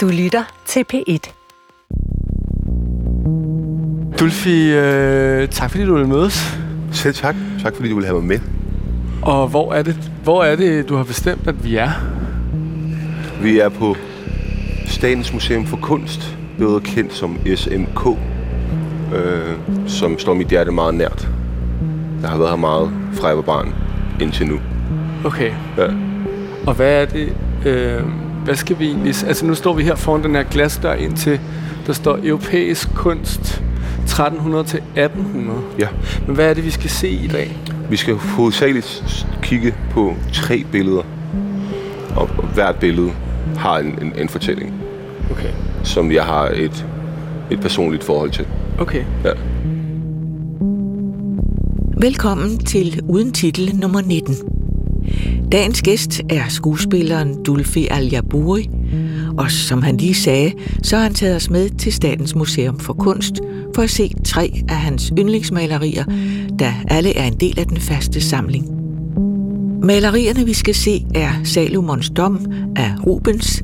Du lytter til P1. Dulfi, øh, tak fordi du ville mødes. Selv tak. Tak fordi du ville have mig med. Og hvor er det, hvor er det du har bestemt, at vi er? Vi er på Statens Museum for Kunst, bedre kendt som SMK, øh, som står mit hjerte meget nært. Jeg har været her meget fra jeg var barn indtil nu. Okay. Ja. Og hvad er det, øh, hvad skal vi egentlig... Altså nu står vi her foran den her glasdør ind til, der står europæisk kunst 1300 til 1800. ja. Men hvad er det, vi skal se i dag? Vi skal hovedsageligt kigge på tre billeder. Og hvert billede har en, en, en fortælling, Okay. som jeg har et, et personligt forhold til. Okay. Ja. Velkommen til Uden Titel nummer 19. Dagens gæst er skuespilleren Dulfi al og som han lige sagde, så har han taget os med til Statens Museum for Kunst for at se tre af hans yndlingsmalerier, der alle er en del af den faste samling. Malerierne, vi skal se, er Salomons Dom af Rubens,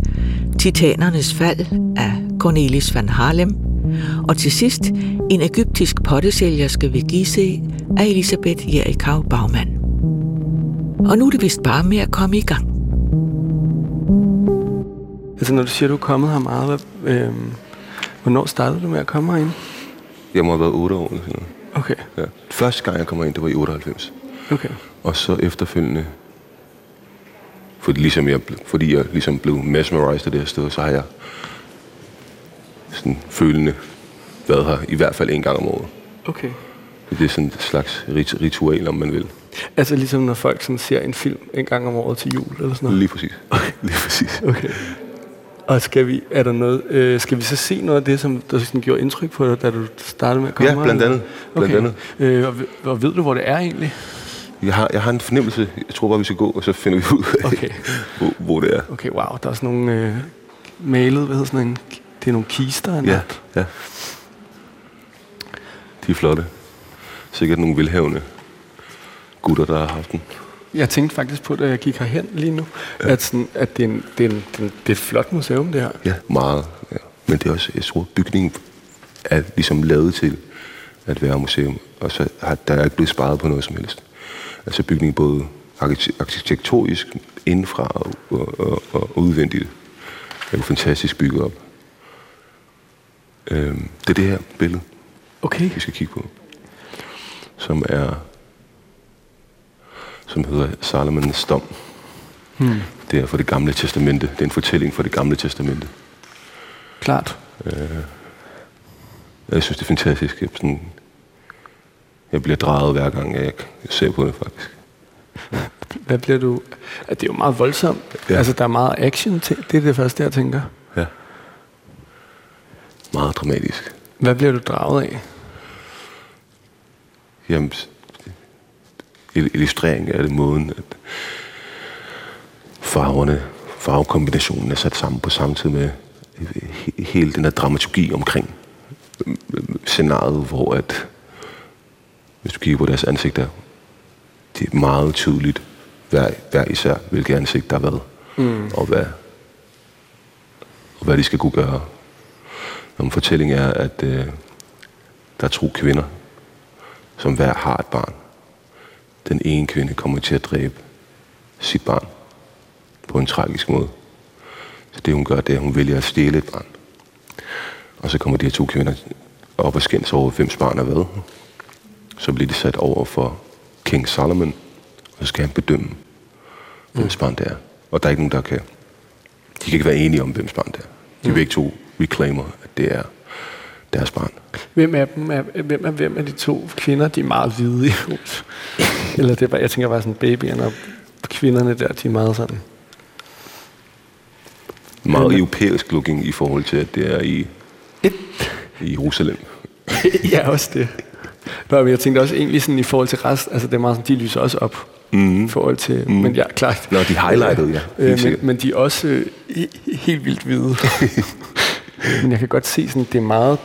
Titanernes Fald af Cornelis van Harlem, og til sidst en egyptisk pottesælger skal vi Gizeh af Elisabeth Jerichau Baumann. Og nu er det vist bare med at komme i gang. Altså når du siger, du er kommet her meget, hvad, øh, hvornår startede du med at komme herind? Jeg må have været 8 år. Eller sådan noget. Okay. Ja. Første gang jeg kommer ind, det var i 98. Okay. Og så efterfølgende, fordi, ligesom jeg, fordi jeg ligesom blev mesmerized af det her sted, så har jeg sådan følende været her i hvert fald en gang om året. Okay. Det er sådan et slags rit- ritual, om man vil. Altså ligesom når folk sådan ser en film en gang om året til jul eller sådan noget? Lige præcis. Lige præcis. Okay. Og skal vi, er der noget, øh, skal vi så se noget af det, som der sådan gjorde indtryk på dig, da du startede med at komme Ja, blandt andet. Blandt okay. andet. Øh, og, ved- og ved du, hvor det er egentlig? Jeg har, jeg har en fornemmelse. Jeg tror bare, vi skal gå, og så finder vi ud af, Okay. hvor, hvor det er. Okay, wow. Der er sådan nogle øh, malet, hvad hedder sådan en, det er nogle kister. eller Ja, ja. De er flotte. Sikkert nogle velhavende gutter, der har haft den. Jeg tænkte faktisk på, da jeg gik herhen lige nu, ja. at, sådan, at det, er en, det, er en, det, er et flot museum, det her. Ja, meget. Ja. Men det er også, jeg tror, bygningen er ligesom lavet til at være museum. Og så har der er ikke blevet sparet på noget som helst. Altså bygningen både arkite- arkitektonisk, indenfra og, og, og, og udvendigt. er jo fantastisk bygget op. Øhm, det er det her billede, Okay. vi skal kigge på. Som er som hedder Salomons dom. Hmm. Det er for det gamle testamente. Det er en fortælling for det gamle testamente. Klart. Jeg synes, det er fantastisk. Jeg, sådan, jeg bliver drejet hver gang, jeg ser på det, faktisk. Hvad bliver du... Det er jo meget voldsomt. Ja. Altså, der er meget action til. Det er det første, jeg tænker. Ja. Meget dramatisk. Hvad bliver du draget af? Jamen, illustrering er det måden, at farverne, farvekombinationen er sat sammen på samme tid med he- hele den her dramaturgi omkring scenariet, hvor at, hvis du kigger på deres ansigter, det er meget tydeligt, hver, hver især, hvilket ansigt der har været, mm. og, hvad, og hvad de skal kunne gøre. Og fortælling er, at øh, der er to kvinder, som hver har et barn. Den ene kvinde kommer til at dræbe sit barn på en tragisk måde. Så det hun gør, det er, at hun vælger at stjæle et barn. Og så kommer de her to kvinder op og skændes over, hvem barn er hvad. Så bliver de sat over for King Solomon, og så skal han bedømme, hvem barn det er. Og der er ikke nogen, der kan... De kan ikke være enige om, hvem barn det er. De begge to reclaimer, at det er deres barn. Hvem af dem er, hvem er, hvem er de to kvinder, de er meget hvide i hus? Eller det er bare, jeg tænker bare sådan, babyerne og kvinderne der, de er meget sådan... Meget Men- europæisk looking i forhold til, at det er i, i Jerusalem. ja, også det. Nå, men jeg tænkte også egentlig sådan i forhold til resten, altså det er meget sådan, de lyser også op. Mm. I forhold til, mm. men ja, klart. Nå, de highlightede, ja. Øh, men, sikkert. men de er også øh, he- helt vildt hvide. men jeg kan godt se sådan, det er meget,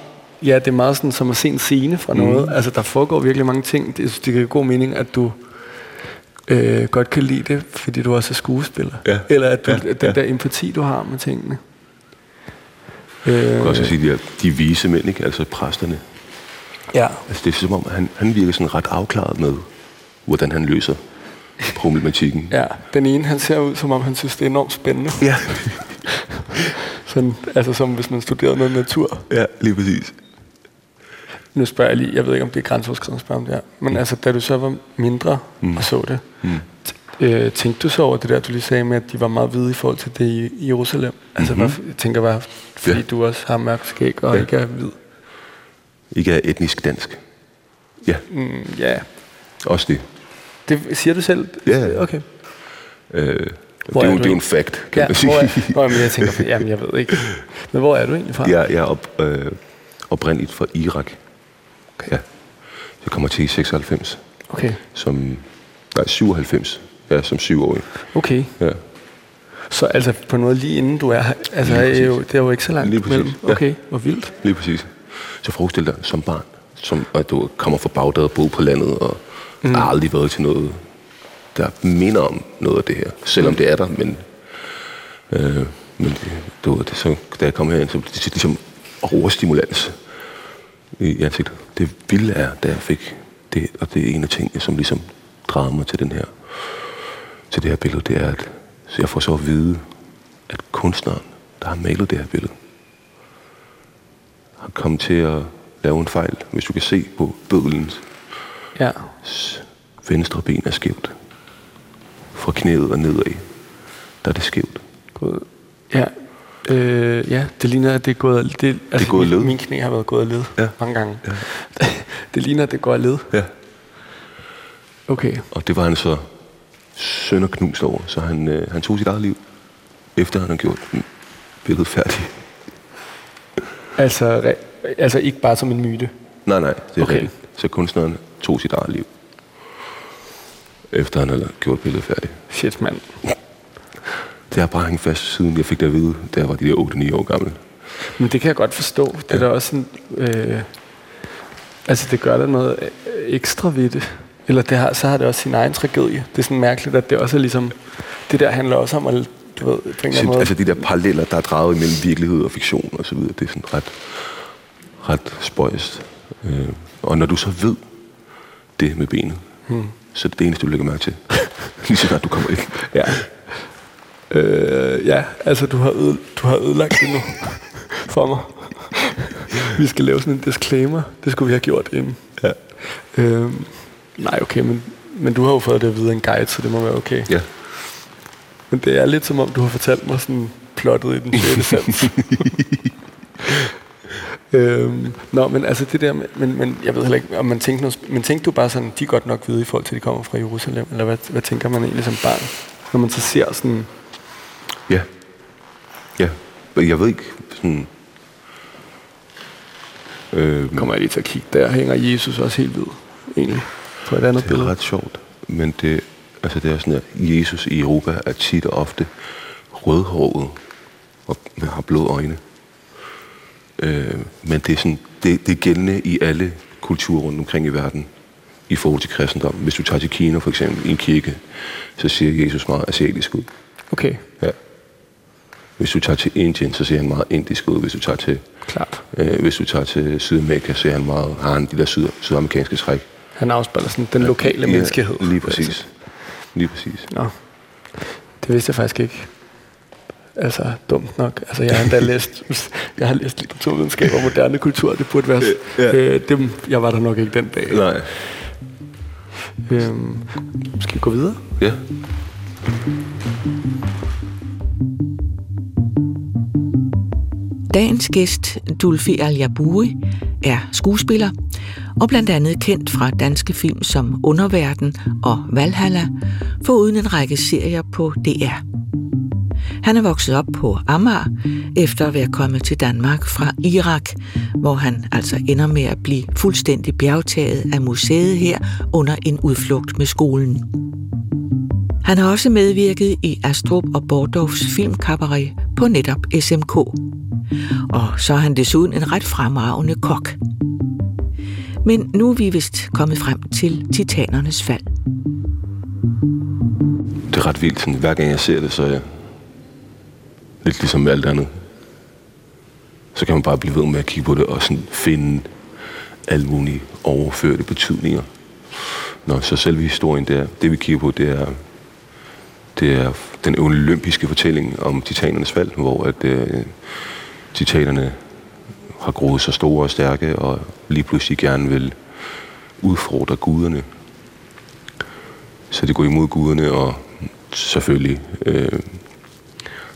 ja, det er meget sådan som at se en scene fra noget. Mm. Altså der foregår virkelig mange ting. Det, synes, det giver god mening, at du øh, godt kan lide det, fordi du også er skuespiller. Ja. Eller at du, Ja, den ja. der empati, du har med tingene. Øh, jeg kan også sige, de, de vise mænd, ikke? altså præsterne. Ja. Altså, det er som om, han, han virker sådan ret afklaret med, hvordan han løser problematikken. Ja, den ene, han ser ud, som om han synes, det er enormt spændende. Ja. Sådan, altså som hvis man studerede noget natur. ja, lige præcis. Nu spørger jeg lige, jeg ved ikke, om det er grænseoverskridende at spørge om det her. Men altså, da du så var mindre mm. og så det, mm. øh, tænkte du så over det der, du lige sagde med, at de var meget hvide i forhold til det i, Jerusalem? Altså, Mhm. mm-hmm. jeg tænker bare, fordi Ja. du også har mørk skæg og Ja. ikke er hvid. Ikke er etnisk dansk. Ja, Mm, ja, også det. det siger du selv? Ja, ja. Okay. Øh, det, Hvor er er jo, det er jo en fact, kan Ja, man sige. hvor er, hvor, jeg tænker, jamen jeg ved ikke. Men hvor er du egentlig fra? Jeg, jeg er op, øh, oprindeligt fra Irak. Ja. Jeg kommer til i 96, Okay, som, nej, 97, ja, som syvårig. okay. Ja. Så altså på noget lige inden du er her, altså er jo, det er jo ikke så langt Lige præcis, mellem. ja. Okay, hvor vildt. Lige præcis. Så forestil dig som barn, som, at du kommer fra Bagdad og boet på landet, og mm. har aldrig været til noget, der minder om noget af det her. Selvom det er der, men, øh, men det, det, var det, så, da jeg kom herind, så blev det ligesom overstimulans i ansigtet. Det vilde er, da jeg fik det, og det er en af tingene, som ligesom drager mig til den her, til det her billede, det er, at jeg får så at vide, at kunstneren, der har malet det her billede, har kommet til at lave en fejl. Hvis du kan se på bødlens Ja. venstre ben er skævt. Fra knæet og nedad, der er det skævt. Gået. Ja. Øh, ja, det ligner, at det er gået, det, altså, gået af led. Min, min knæ har været gået af led Ja. mange gange. Ja. det ligner, at det går af led. Ja. Okay. Og det var han så sønderknust over, så han, øh, han tog sit eget liv, efter han havde gjort billedet færdigt. Altså, re- altså ikke bare som en myte. Nej, nej, det er Okay. okay. rigtigt. Så kunstneren tog sit eget liv, efter han havde gjort billedet færdigt. Shit, mand. Det har bare hængt fast, siden jeg fik det at vide, da jeg var de der 8-9 år gammel. Men det kan jeg godt forstå. Det er da også sådan... Øh, altså, det gør der noget øh, ekstra ved det. Eller det har, så har det også sin egen tragedie. Det er sådan mærkeligt, at det også er ligesom... Det der handler også om at, du ved, på en eller anden måde... altså de der paralleller, der er draget imellem virkelighed og fiktion og så videre, det er sådan ret, ret spøjst. Øh, og når du så ved det med benet, hmm. så er det det eneste, du lægger mærke til. Lige så snart du kommer ind. Ja. Øh, ja, altså du har, øde, du har ødelagt det nu for mig. vi skal lave sådan en disclaimer. Det skulle vi have gjort inden. Ja. Øh, nej, okay, men, men du har jo fået det at vide af en guide, så det må være okay. ja. Men det er lidt som om, du har fortalt mig sådan plottet i den sjette sans. øhm, nå, men altså det der med, men, men jeg ved heller ikke, om man tænkte noget, men tænkte du bare sådan, de er godt nok hvide i forhold til, at de kommer fra Jerusalem, eller hvad, hvad tænker man egentlig som barn, når man så ser sådan, Ja. Ja. Jeg ved ikke, sådan... Øh, kommer jeg lige til at kigge, der hænger Jesus også helt hvid, egentlig, på et andet det er billede. ret sjovt, men det, altså det er sådan, at Jesus i Europa er tit og ofte rødhåret og har blå øjne. Øh, men det er, sådan, det, det er gældende i alle kulturer rundt omkring i verden i forhold til kristendom. Hvis du tager til Kina for eksempel, i en kirke, så ser Jesus meget asiatisk ud. Okay, Ja. Hvis du tager til Indien, så ser han meget indisk ud. Hvis du tager til, klart. øh, hvis du tager til Sydamerika, ser han meget, har han de der syd, sydamerikanske træk. Han afspejler sådan den lokale Ja, menneskehed. Lige præcis. Lige præcis. Nå, det vidste jeg faktisk ikke. Altså, dumt nok. Altså, jeg har endda læst, jeg har læst litteraturvidenskab og moderne kultur. Det burde være... Ja. Øh, dem, jeg var der nok ikke den dag. Nej. Øhm, skal vi gå videre? Ja. Dagens gæst, Dulfi al er skuespiller og blandt andet kendt fra danske film som Underverden og Valhalla, foruden en række serier på DR. Han er vokset op på Amager efter at være kommet til Danmark fra Irak, hvor han altså ender med at blive fuldstændig bjergtaget af museet her under en udflugt med skolen. Han har også medvirket i Astrup og Bordorfs filmkabaret på netop SMK. Og så er han desuden en ret fremragende kok. Men nu er vi vist kommet frem til titanernes fald. Det er ret vildt. Sådan, hver gang jeg ser det, så er jeg lidt ligesom alt andet. så kan man bare blive ved med at kigge på det og sådan finde alle mulige overførte betydninger. Nå, så selve historien, det, er, det vi kigger på, det er, det er den olympiske fortælling om titanernes fald, hvor at, øh, titanerne har groet så store og stærke, og lige pludselig gerne vil udfordre guderne. Så det går imod guderne, og selvfølgelig øh,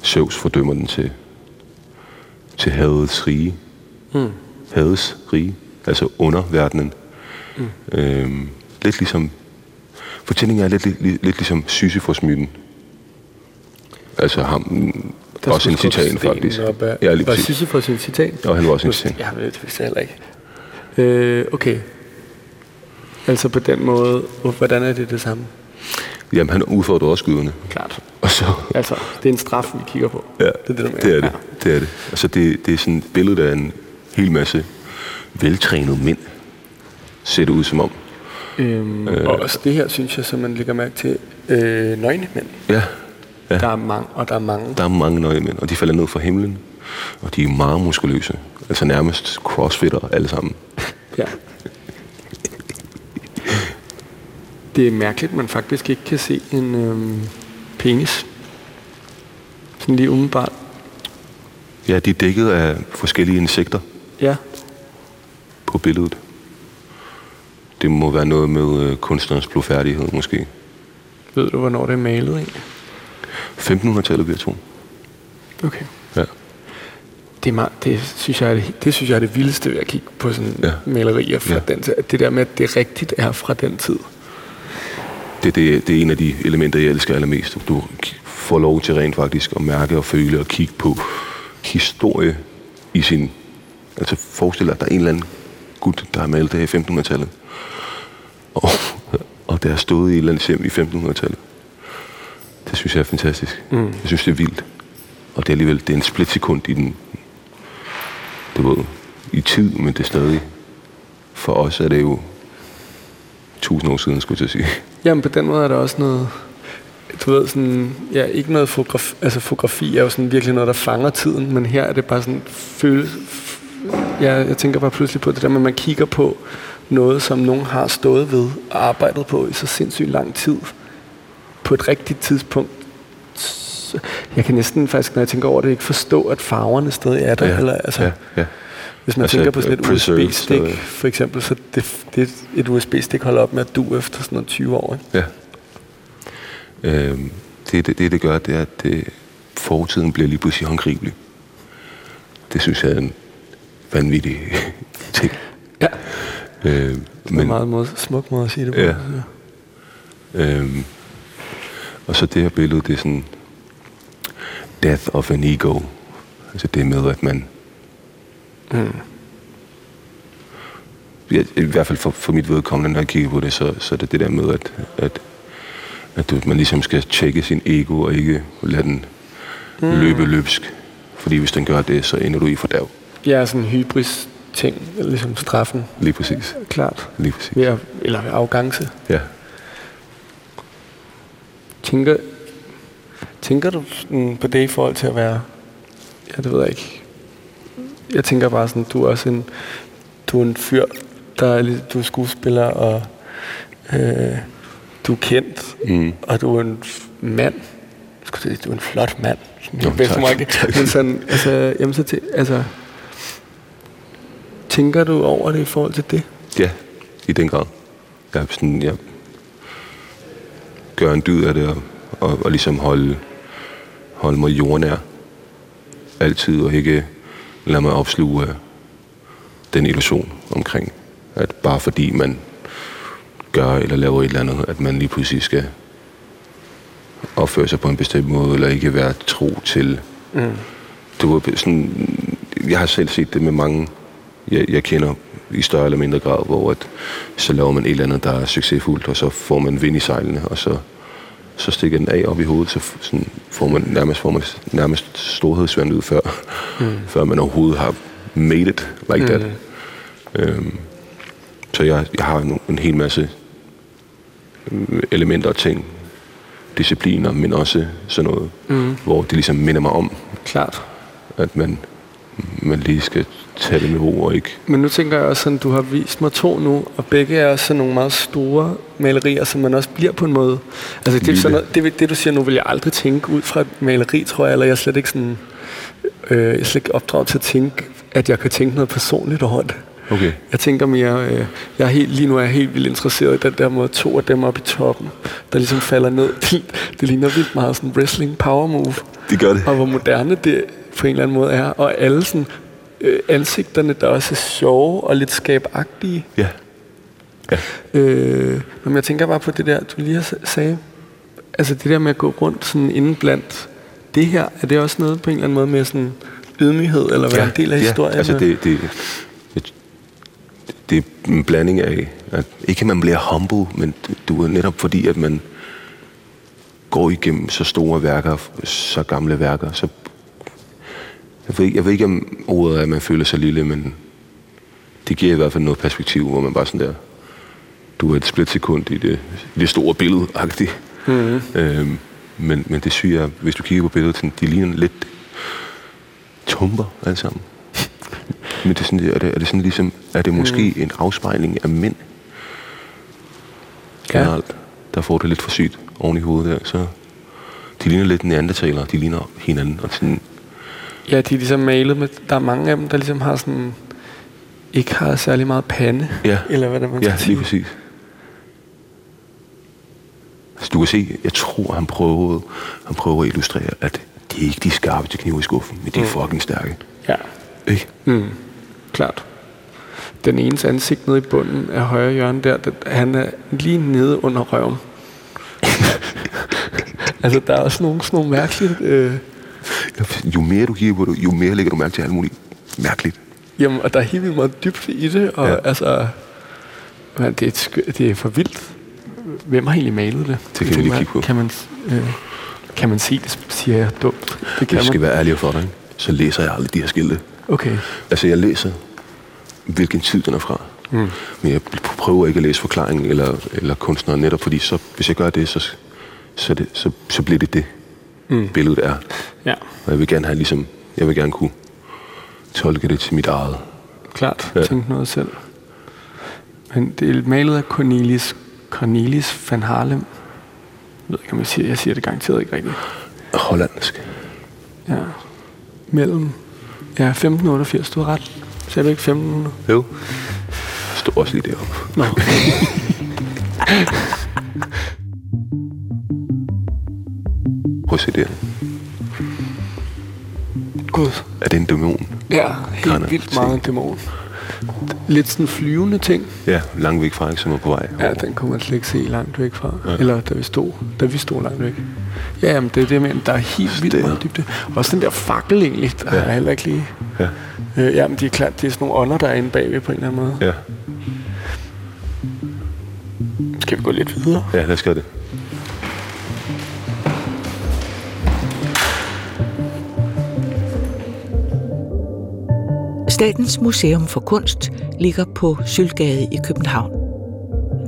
Zeus fordømmer den til, til havets rige. Mm. Havets rige, altså underverdenen. Mm. Øhm, lidt ligesom, fortællingen er lidt, lidt, lidt, lidt ligesom Sisyfos-myten. Altså ham, Der også en stenen faktisk. Op Ja, lige var. Sisyfos en titan? Og han var også en titan. Jeg ved det vidste heller ikke. Øh, okay. Altså på den måde, hvordan er det det samme? Jamen, han udfordrer også guderne. Klart. Og så, Altså, det er en straf, vi kigger på. ja, det er det, det er det. Ja. det, er det. Altså, det, det er sådan et billede af en hel masse veltrænede mænd. Ser det ud som om. Øhm, øh. Og også det her, synes jeg, som man lægger mærke til, øh, nøgne mænd. Ja, ja. Der er mange, og der er mange. Der er mange nøje mænd, og de falder ned fra himlen. Og de er meget muskuløse. Altså nærmest crossfitter alle sammen. Ja. Det er mærkeligt, at man faktisk ikke kan se en øhm, penis. Sådan lige umiddelbart. Ja, de er dækket af forskellige insekter Ja. på billedet. Det må være noget med øh, kunstnerens blodfærdighed, måske. Ved du, hvornår det er malet egentlig? 1500-tallet, vil jeg tro. Okay. Ja. Det, er meget, det, synes jeg er det, det synes jeg er det vildeste ved at kigge på sådan Ja. malerier fra Ja. den tid. Det der med, at det rigtigt er fra den tid. Det, det, det er en af de elementer, jeg elsker allermest. Du får lov til rent faktisk at mærke og føle og kigge på historie i sin... Altså forestil dig, at der er en eller anden gut, der har malet det her i 1500-tallet. Og, og det har stået i et eller andet hjem i 1500-tallet. Det synes jeg er fantastisk. Mm. Jeg synes, det er vildt. Og det er alligevel det er en splitsekund i den... Du ved, i tid, men det er stadig... For os er det jo tusind år siden, skulle jeg sige. Jamen på den måde er der også noget, du ved sådan, ja, ikke noget fotografi, altså fotografi er jo sådan virkelig noget, der fanger tiden, men her er det bare sådan føles, ja, jeg tænker bare pludselig på det der med, at man kigger på noget, som nogen har stået ved og arbejdet på i så sindssygt lang tid, på et rigtigt tidspunkt. Jeg kan næsten faktisk, når jeg tænker over det, ikke forstå, at farverne stadig er der. Ja, Eller, altså, ja, ja. Hvis man Altså, tænker på sådan et USB-stik, for eksempel, så det, det, et USB-stik holder op med at du efter sådan noget 20 år. Ikke? Ja. Øhm, det, det, det, det gør, det er, at det, fortiden bliver lige pludselig håndgribelig. Det synes jeg er en vanvittig ting. Ja. Øhm, Men, men, en meget måde, smuk måde at sige det på. Ja. øhm, og så det her billede, det er sådan death of an ego. Altså det med, at man... Mm. Ja, I hvert fald for, for mit vedkommende, når jeg kigger på det, så, så er det det der med, at, at, at du, man ligesom skal tjekke sin ego og ikke lade den mm. løbe løbsk. Fordi hvis den gør det, så ender du i fordav. Ja, sådan en hybris ting, ligesom straffen, Lige præcis. klart. Lige præcis. Ved eller ved arrogance. Ja. Tænker, tænker du sådan på det i forhold til at være, ja, det ved jeg ikke. Jeg tænker bare sådan, du er også en, du er en fyr, der er, du er skuespiller, og øh, du er kendt, Mm. og du er en mand. Skulle du er en flot mand. Jo, min bedstemor tak. Men sådan, altså, jamen så til, altså, tænker du over det i forhold til det? Ja, i den grad. Jeg, sådan, jeg gør en dyd af det, og, og, og ligesom holde, holde mig jordnær. Altid, og ikke lade mig opsluge af den illusion omkring, at bare fordi man gør eller laver et eller andet, at man lige pludselig skal opføre sig på en bestemt måde, eller ikke være tro til. Mm. Det var sådan, jeg har selv set det med mange, jeg, jeg kender i større eller mindre grad, hvor at, så laver man et eller andet, der er succesfuldt, og så får man vind i sejlene, og så, så stikker den af op i hovedet, så sådan, får man nærmest, får man nærmest storhedsvand ud, før, mm. før man overhovedet har made it like mm. that. Øhm, så jeg, jeg har en, en hel masse øh, elementer og ting, discipliner, men også sådan noget, Mm. hvor det ligesom minder mig om, Klart. at man man lige skal tage det med ro og ikke... Men nu tænker jeg også sådan, du har vist mig to nu, og begge er sådan nogle meget store malerier, som man også bliver på en måde. Altså det, er sådan noget, det, det, du siger nu, vil jeg aldrig tænke ud fra et maleri, tror jeg, eller jeg er slet ikke sådan... Øh, jeg er slet ikke opdraget til at tænke, at jeg kan tænke noget personligt over det. Okay. Jeg tænker mere, øh, jeg er helt, lige nu er jeg helt vildt interesseret i den der måde, to af dem oppe i toppen, der ligesom falder ned. Det, det ligner vildt meget sådan wrestling power move. Det gør det. Og hvor moderne det på en eller anden måde er. Og alle sådan, øh, ansigterne, der også er sjove og lidt skabagtige. Ja. Ja. Øh, men jeg tænker bare på det der, du lige har sagde. Altså det der med at gå rundt sådan inden blandt det her, er det også noget på en eller anden måde med sådan ydmyghed, eller være ja, en del af ja, historien? altså det, det, det, det er en blanding af, at ikke at man bliver humble, men du er netop fordi, at man går igennem så store værker, så gamle værker, så jeg ved, ikke, jeg ved ikke om ordet er, at man føler sig lille, men det giver i hvert fald noget perspektiv, hvor man bare sådan der, du er et splitsekund i det, i det store billede -agtigt. Mm-hmm. Øhm, men, men det syge er, hvis du kigger på billedet, de ligner lidt tumper alle sammen. Men det er, sådan, er, det, er det sådan ligesom, er det måske mm. en afspejling af mænd? Generelt, ja. der får det lidt for sygt oven i hovedet der, så de ligner lidt neandertalere, de ligner hinanden, og sådan, Ja, de er ligesom malet med, der er mange af dem, der ligesom har sådan, ikke har særlig meget pande, Ja. eller hvad det man Ja, skal lige præcis. Altså, du kan se, jeg tror, han prøvede, han prøver at illustrere, at de er ikke de skarpe til knive i skuffen, men de er Mm. fucking stærke. Ja, Ikke? mm, klart. Den enes ansigt nede i bunden af højre hjørne der, den, han er lige nede under røven. altså, der er også nogle, sådan nogle mærkelige... Øh, Jo mere du det, jo mere lægger du mærke til alt muligt mærkeligt. jamen, og der er helt vildt meget dybt i det, og Ja. altså... Man, det, er skø- det er for vildt. Hvem har egentlig malet det? Det kan vi lige kigge på. Kan man, øh, kan man se det, siger jeg dumt. Det kan jeg skal man. være ærlig for dig, så læser jeg aldrig de her skilte. Okay. Altså, jeg læser, hvilken tid den er fra. Mm. Men jeg prøver ikke at læse forklaringen eller, eller kunstneren netop, fordi så, hvis jeg gør det, så, så, det, så, så bliver det det, Mm. billedet er. Ja, Og jeg vil gerne have ligesom, jeg vil gerne kunne tolke det til mit eget. klart. Ja. Tænk noget selv. Men det er malet af Cornelis, Cornelis van Harlem. Jeg ved ikke, om jeg siger, jeg siger det garanteret ikke rigtigt. Hollandsk. Ja. Mellem ja, 1588, du har ret. Sagde du ikke 1500? Jo. Stod også lige deroppe. Nå. det her. Gud. Er det en dæmon? Ja, helt Grænder. vildt Se. meget en dæmon. Lidt sådan flyvende ting. Ja, langt væk fra, ikke, som er på vej. Ja, den kunne man slet ikke se langt væk fra. Ja. Eller da vi stod, da vi stod langt væk. Ja, jamen, det er det med, der er helt vildt Der. meget dybde. Også den der fakkel egentlig, der Ja. er heller ikke lige... Ja. Øh, jamen, de er klart, det er sådan nogle ånder, der er inde bagved på en eller anden måde. Ja, Skal vi gå lidt videre? ja lad os gøre det. Statens Museum for Kunst ligger på Sølgade i København.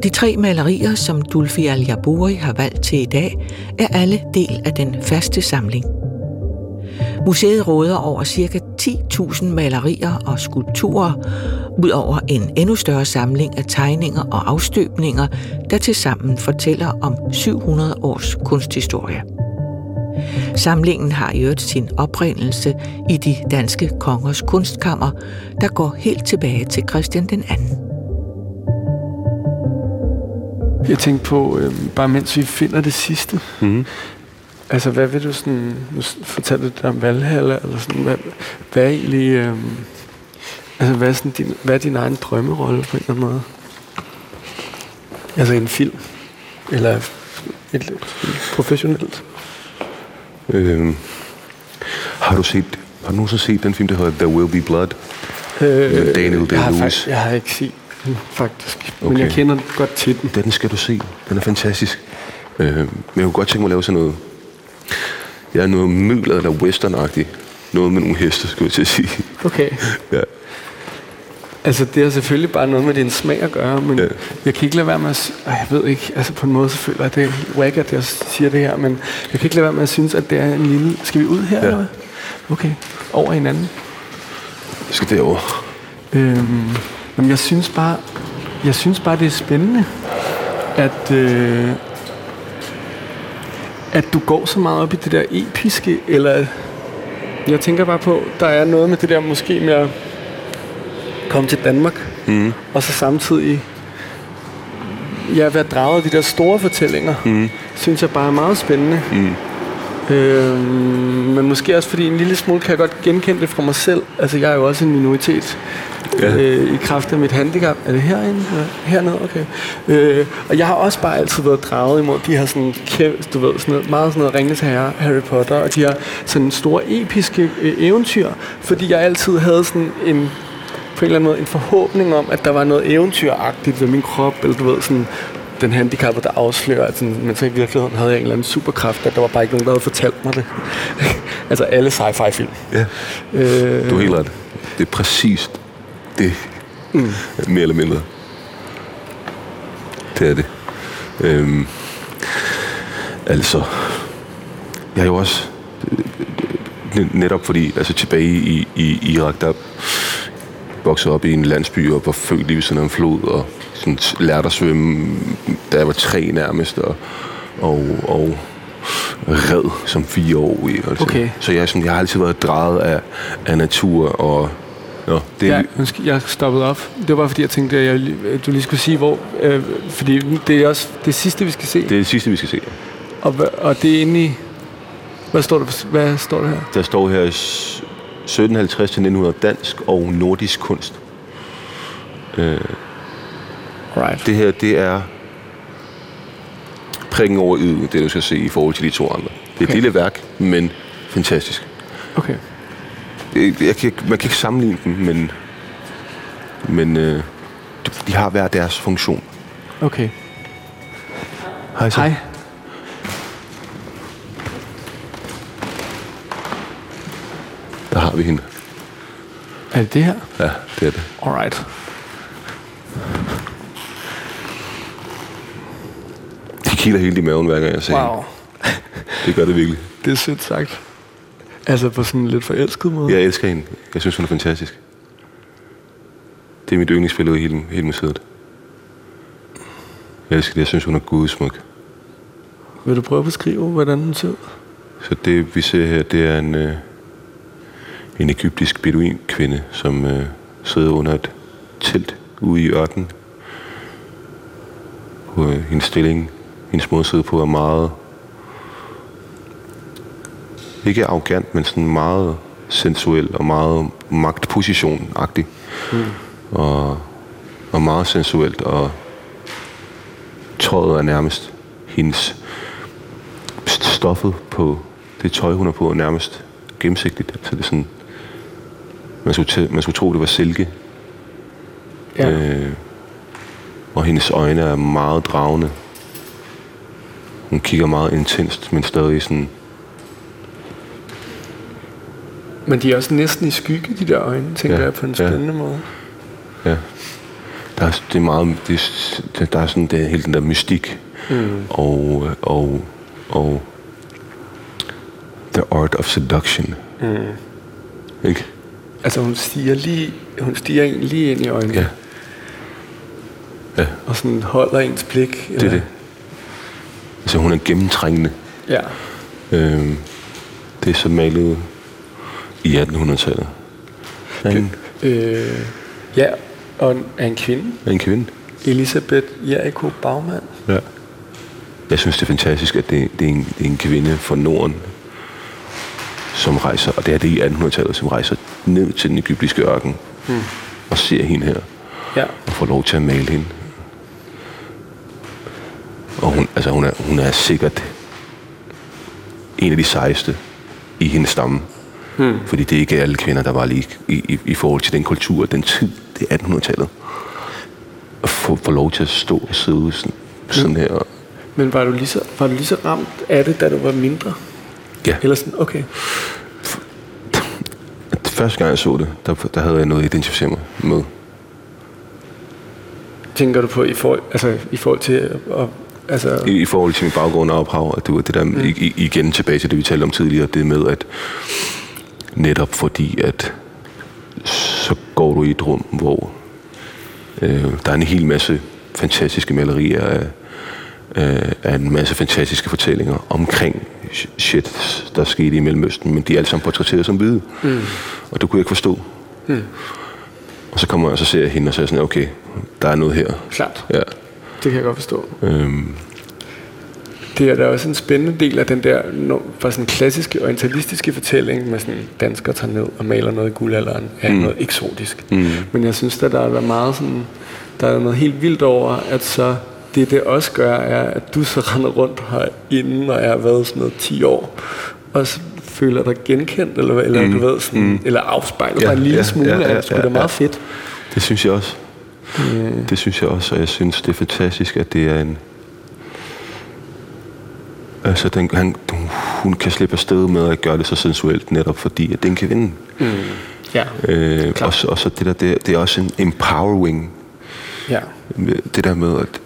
De tre malerier, som Dulfi al har valgt til i dag, er alle del af den faste samling. Museet råder over ca. 10.000 malerier og skulpturer, ud over en endnu større samling af tegninger og afstøbninger, der tilsammen fortæller om 700 års kunsthistorie. Samlingen har i øvrigt sin oprindelse i de danske kongers kunstkammer, der går helt tilbage til Christian den anden. Jeg tænkte på, øh, bare mens vi finder det sidste. Mm. Altså, hvad vil du sådan... Nu fortalte du dig om Valhalla, eller sådan... Hvad, hvad er egentlig... Øh, altså, hvad er, sådan din, hvad er din egen drømmerolle på en eller anden måde? Altså, en film? Eller et, et, professionelt? Øhm, har du set, har du nogensinde set den film, der hedder There Will Be Blood? Med Daniel Day-Lewis. jeg har ikke set den, faktisk. Men Okay. jeg kender godt til den. Den skal du se. Den er fantastisk. Øh, men jeg kunne godt tænke mig at lave sådan noget... Jeg er noget midler eller westernagtigt. Noget med nogle heste, skulle jeg til at sige. Okay. Ja. Altså, det har selvfølgelig bare noget med din smag at gøre, men Ja. jeg kan ikke lade være med at... Ej, jeg ved ikke, altså på en måde så føler jeg, det er wack, at jeg siger det her, men jeg kan ikke lade være med at synes, at det er en lille... Skal vi ud her, Ja. eller hvad? Okay, over hinanden. Jeg skal derover. Øhm, men jeg synes bare, jeg synes bare, det er spændende, at, øh, at du går så meget op i det der episke, eller jeg tænker bare på, der er noget med det der måske at komme til Danmark, mm. og så samtidig ja, være draget af de der store fortællinger, mm. synes jeg bare er meget spændende. Mm. Øh, men måske også fordi en lille smule kan jeg godt genkende det fra mig selv. Altså jeg er jo også en minoritet ja. øh, i kraft af mit handicap. Er det herinde? Ja, hernede? Okay. Øh, og jeg har også bare altid været draget imod de her sådan, kæmpe, du ved, sådan noget, meget sådan noget Ringens Herre, Harry Potter, og de her sådan store episke øh, eventyr, fordi jeg altid havde sådan en på en eller anden måde en forhåbning om, at der var noget eventyragtigt ved min krop, eller du ved, sådan den handicappede, der afslører, at sådan, men så i virkeligheden havde jeg en eller anden superkraft, at der var bare ikke nogen, der havde fortalt mig det. altså alle sci-fi film. Ja, øh, du er helt ret. Det er præcis det, mm. mere eller mindre. Det er det. Øhm, altså, jeg er jo også netop fordi, altså tilbage i, i Irak, der voksede op i en landsby og var født lige ved sådan en flod og sådan lærte at svømme, da jeg var tre nærmest, og, og, og red som fire år. Altså. Okay. Så jeg, sådan, jeg har altid været drejet af, af natur og Nå, det er... ja, jeg stoppede op. Det var fordi, jeg tænkte, at jeg, du lige skulle sige, hvor... Øh, fordi det er også det sidste, vi skal se. Det er det sidste, vi skal se, ja. Og, og det er inde i... Hvad står der, hvad står der her? Der står her 1750-1900 dansk og nordisk kunst. Øh, right. Det her, det er prikken over i det du skal se i forhold til de to andre. Det er okay. et lille værk, men fantastisk. Okay. Jeg kan, man kan ikke sammenligne dem, men, men øh, de har hver deres funktion. Okay. Hej så. Hej. Der har vi hende. Er det det her? Ja, det er det. Alright. Det kilder helt i maven, hver gang jeg ser Wow. Det gør det virkelig. Det er sødt sagt. Altså på sådan en lidt forelsket måde? Jeg elsker hende. Jeg synes, hun er fantastisk. Det er mit yndlingsbillede i hele, hele museet. Jeg elsker det. Jeg synes, hun er gudsmuk. Vil du prøve at beskrive, hvordan hun ser ud? Så det, vi ser her, det er en, øh, en egyptisk beduin-kvinde, som øh, sidder under et telt ude i ørkenen. På øh, hendes stilling, hendes måde at sidde på, er meget ikke arrogant, men sådan meget sensuel og meget magtposition-agtig. Mm. Og, og meget sensuelt, og tøjet er nærmest hendes stoffet på det tøj, hun er på, er nærmest gennemsigtigt. Altså det er sådan, man skulle, man skulle tro, det var silke. Ja. Øh, og hendes øjne er meget dragende. Hun kigger meget intenst, men stadig sådan Men de er også næsten i skygge, de der øjne, tænker ja, jeg på en spændende ja. måde. Ja. Der er, det er meget, det, der er sådan det, hele den der mystik, mm. og, og, og the art of seduction. Mm. Ikke? Altså hun stiger lige, hun stiger en lige ind i øjnene. Ja. Ja. Og sådan holder ens blik. Det er det. Altså hun er gennemtrængende. Ja. Øhm, det er så malet i 1800-tallet. En, øh, ja, og er en kvinde. Er en kvinde. Elisabeth Jericho Baumann. Ja. Jeg synes, det er fantastisk, at det, det, er, en, det er en kvinde fra Norden, som rejser, og det er det i 1800-tallet, som rejser ned til den egyptiske ørken hmm. og ser hende her. Ja. Og får lov til at male hende. Og hun, altså hun, er, hun er sikkert en af de sejeste i hendes stamme. Hmm. Fordi det er ikke alle kvinder, der var lige i, i, i forhold til den kultur, den tid, det er 1800-tallet. At få, få lov til at stå og sidde sådan, sådan her. Og, Men var du, lige så, var du lige så ramt af det, da du var mindre? Ja. Eller sådan, okay. Første gang jeg så det, der, der havde jeg noget at identificere mig med. Tænker du på i forhold, altså, i forhold til at Altså... I, I forhold til min baggrund og ophav, at det var det der, mm. i, igen tilbage til det, vi talte om tidligere, det med, at netop fordi, at så går du i et rum, hvor øh, der er en hel masse fantastiske malerier af, øh, af en masse fantastiske fortællinger omkring shit, der skete i Mellemøsten, men de er alle sammen portrætteret som hvide. Mm. Og det kunne jeg ikke forstå. Mm. Og så kommer jeg, og så ser jeg hende, og så er jeg sådan, okay, der er noget her. Klart. Ja. Det kan jeg godt forstå. Øhm, Det er da også en spændende del af den der for sådan klassiske orientalistiske fortælling med sådan dansker tager ned og maler noget i guldalderen er mm. noget eksotisk. Mm. Men jeg synes at der er meget sådan der er noget helt vildt over at så det det også gør er at du så render rundt herinde og er været sådan noget 10 år og så føler dig genkendt eller eller mm. du ved sådan mm. eller afspejler Ja, ja, en lille ja, smule ja, ja, ja, det. ja, er meget ja. fedt. Det synes jeg også. Mm. Det synes jeg også, og jeg synes, det er fantastisk, at det er en... Altså, den, han, hun kan slippe afsted med at gøre det så sensuelt, netop fordi, at den kan vinde. Mm. Ja. Øh, og, så, og så det der, det, det er også en empowering. Ja. Det der med, at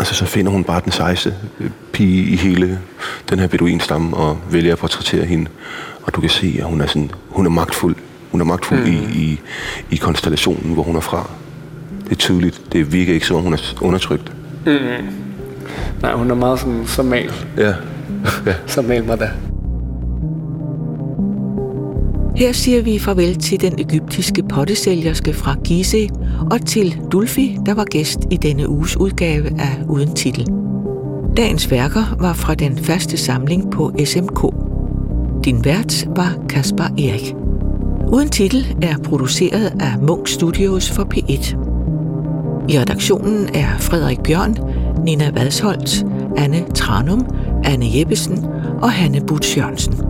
altså, så finder hun bare den sejeste øh, pige i hele den her beduinstamme og vælger at portrættere hende. Og du kan se, at hun er, sådan, hun er magtfuld. Hun er magtfuld mm. i, i, i konstellationen, hvor hun er fra. Det er tydeligt. Det virker ikke som om, hun er undertrykt. Nej, hun er meget sådan så mal. Ja. ja. Så mal mig da. Her siger vi farvel til den egyptiske pottesælgerske fra Gizeh og til Dulfi, der var gæst i denne uges udgave af Uden Titel. Dagens værker var fra den faste samling på SMK. Din vært var Kasper Erik. Uden Titel er produceret af Munk Studios for P1. I redaktionen er Frederik Bjørn, Nina Vadsholt, Anne Tranum, Anne Jeppesen og Hanne Butsch Jørgensen.